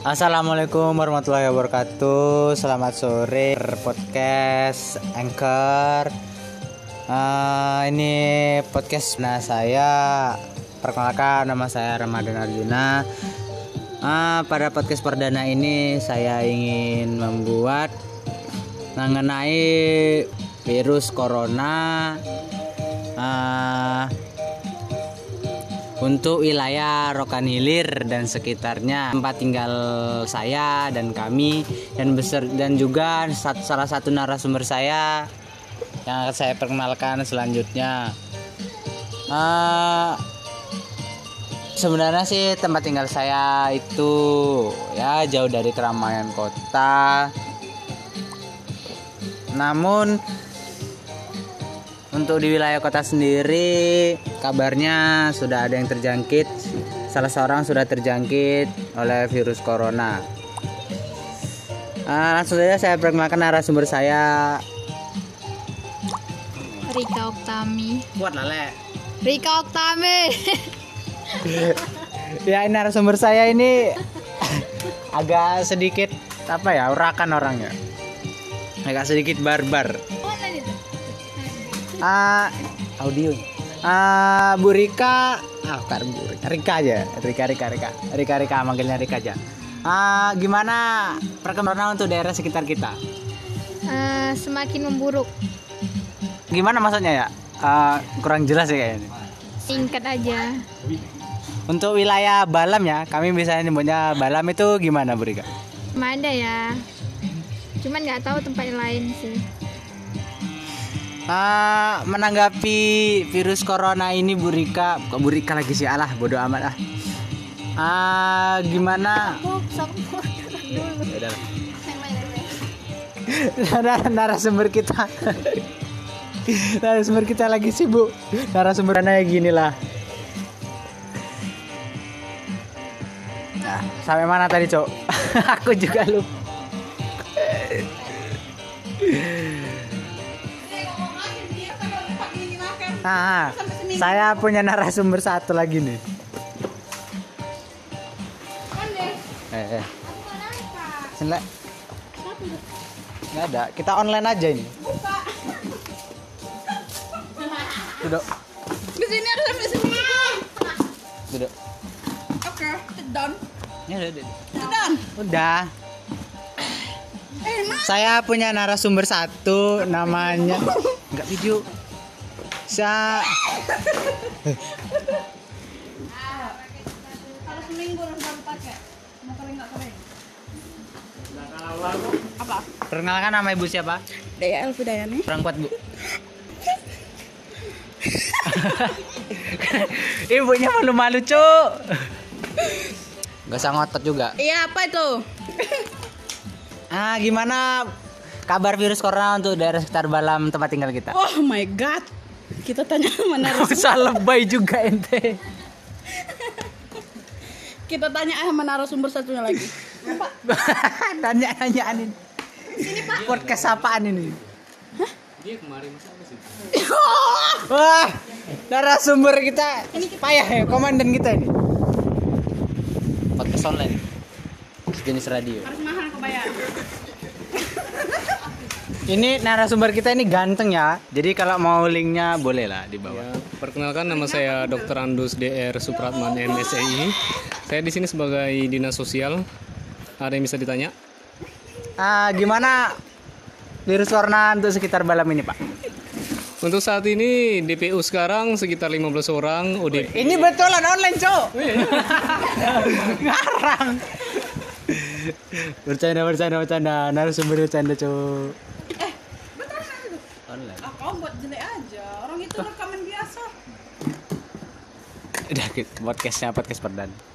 Assalamualaikum warahmatullahi wabarakatuh. Selamat sore podcast Anchor. Eh, ini podcast nah saya perkenalkan nama saya Ramadan Arjuna. Eh, pada podcast perdana ini saya ingin membuat mengenai virus corona. Eh, untuk wilayah Rokan Hilir dan sekitarnya tempat tinggal saya dan kami dan besar dan juga salah satu narasumber saya yang akan saya perkenalkan selanjutnya. Eh, sebenarnya sih tempat tinggal saya itu ya jauh dari keramaian kota. Namun untuk di wilayah kota sendiri kabarnya sudah ada yang terjangkit. Salah seorang sudah terjangkit oleh virus corona. Ah, langsung saja saya perkenalkan narasumber saya. Rika Oktami. buat lale Rika Oktami. ya ini narasumber saya ini agak sedikit apa ya urakan orangnya. Agak sedikit barbar. Ah audio ah Bu Rika. Ah bukan Bu Rika. Rika aja. Rika Rika Rika. Rika Rika manggilnya Rika aja. Ah gimana perkembangan untuk daerah sekitar kita? Eh, semakin memburuk. gimana maksudnya ya? Ah, kurang jelas ya kayaknya. Singkat aja. untuk wilayah Balam ya kami biasanya nyebutnya Balam itu gimana Bu Rika? Cuma ada ya. Cuman nggak tahu tempat yang lain sih. Ah, menanggapi virus corona ini Bu Rika, kok Bu Rika lagi sih alah bodo amat ah. Ah, gimana? Narasumber kita. Narasumber kita lagi sibuk. Narasumber kayak gini lah? Nah, sampai mana tadi cok? Aku juga lupa Nah, saya punya narasumber satu lagi nih. Eh, eh. Sini, Nggak ada. Kita online aja ini. Duduk, Di sini ada sampai sini. duduk. Oke, sit down. Ya udah, udah. Sit down. Udah. Eh. Saya punya narasumber satu namanya enggak video. Sa Kalau seminggu harus baru pakai. Mau kering nggak kering? Apa? Perkenalkan nama ibu siapa? Daya Elvi Dayani. Kurang kuat, Bu. Ibunya malu-malu, Cuk. Gak usah ngotot juga. Iya, apa itu? Ah, gimana kabar virus corona untuk daerah sekitar Balam tempat tinggal kita? Oh my god. Kita tanya mana usah lebay juga ente. kita tanya ah mana narasumber satunya lagi. Tanya-tanyaan ini. Podcast apaan ini? Wah, narasumber kita payah ya, komandan kita ini. Podcast online. Jenis radio. Harus mahal kebayar. Ini narasumber kita ini ganteng ya. Jadi kalau mau linknya boleh lah di bawah. Ya, perkenalkan nama saya Dr. Andus DR Supratman MSI. Saya di sini sebagai dinas sosial. Ada yang bisa ditanya? Ah, gimana virus corona untuk sekitar Balam ini, Pak? Untuk saat ini DPU sekarang sekitar 15 orang, ODP Ini betulan online, Cok. Ngarang. bercanda, bercanda, bercanda. Narasumber bercanda, Cok. Ah, kau buat jelek aja. Orang itu rekaman biasa. Udah, podcastnya podcast perdana.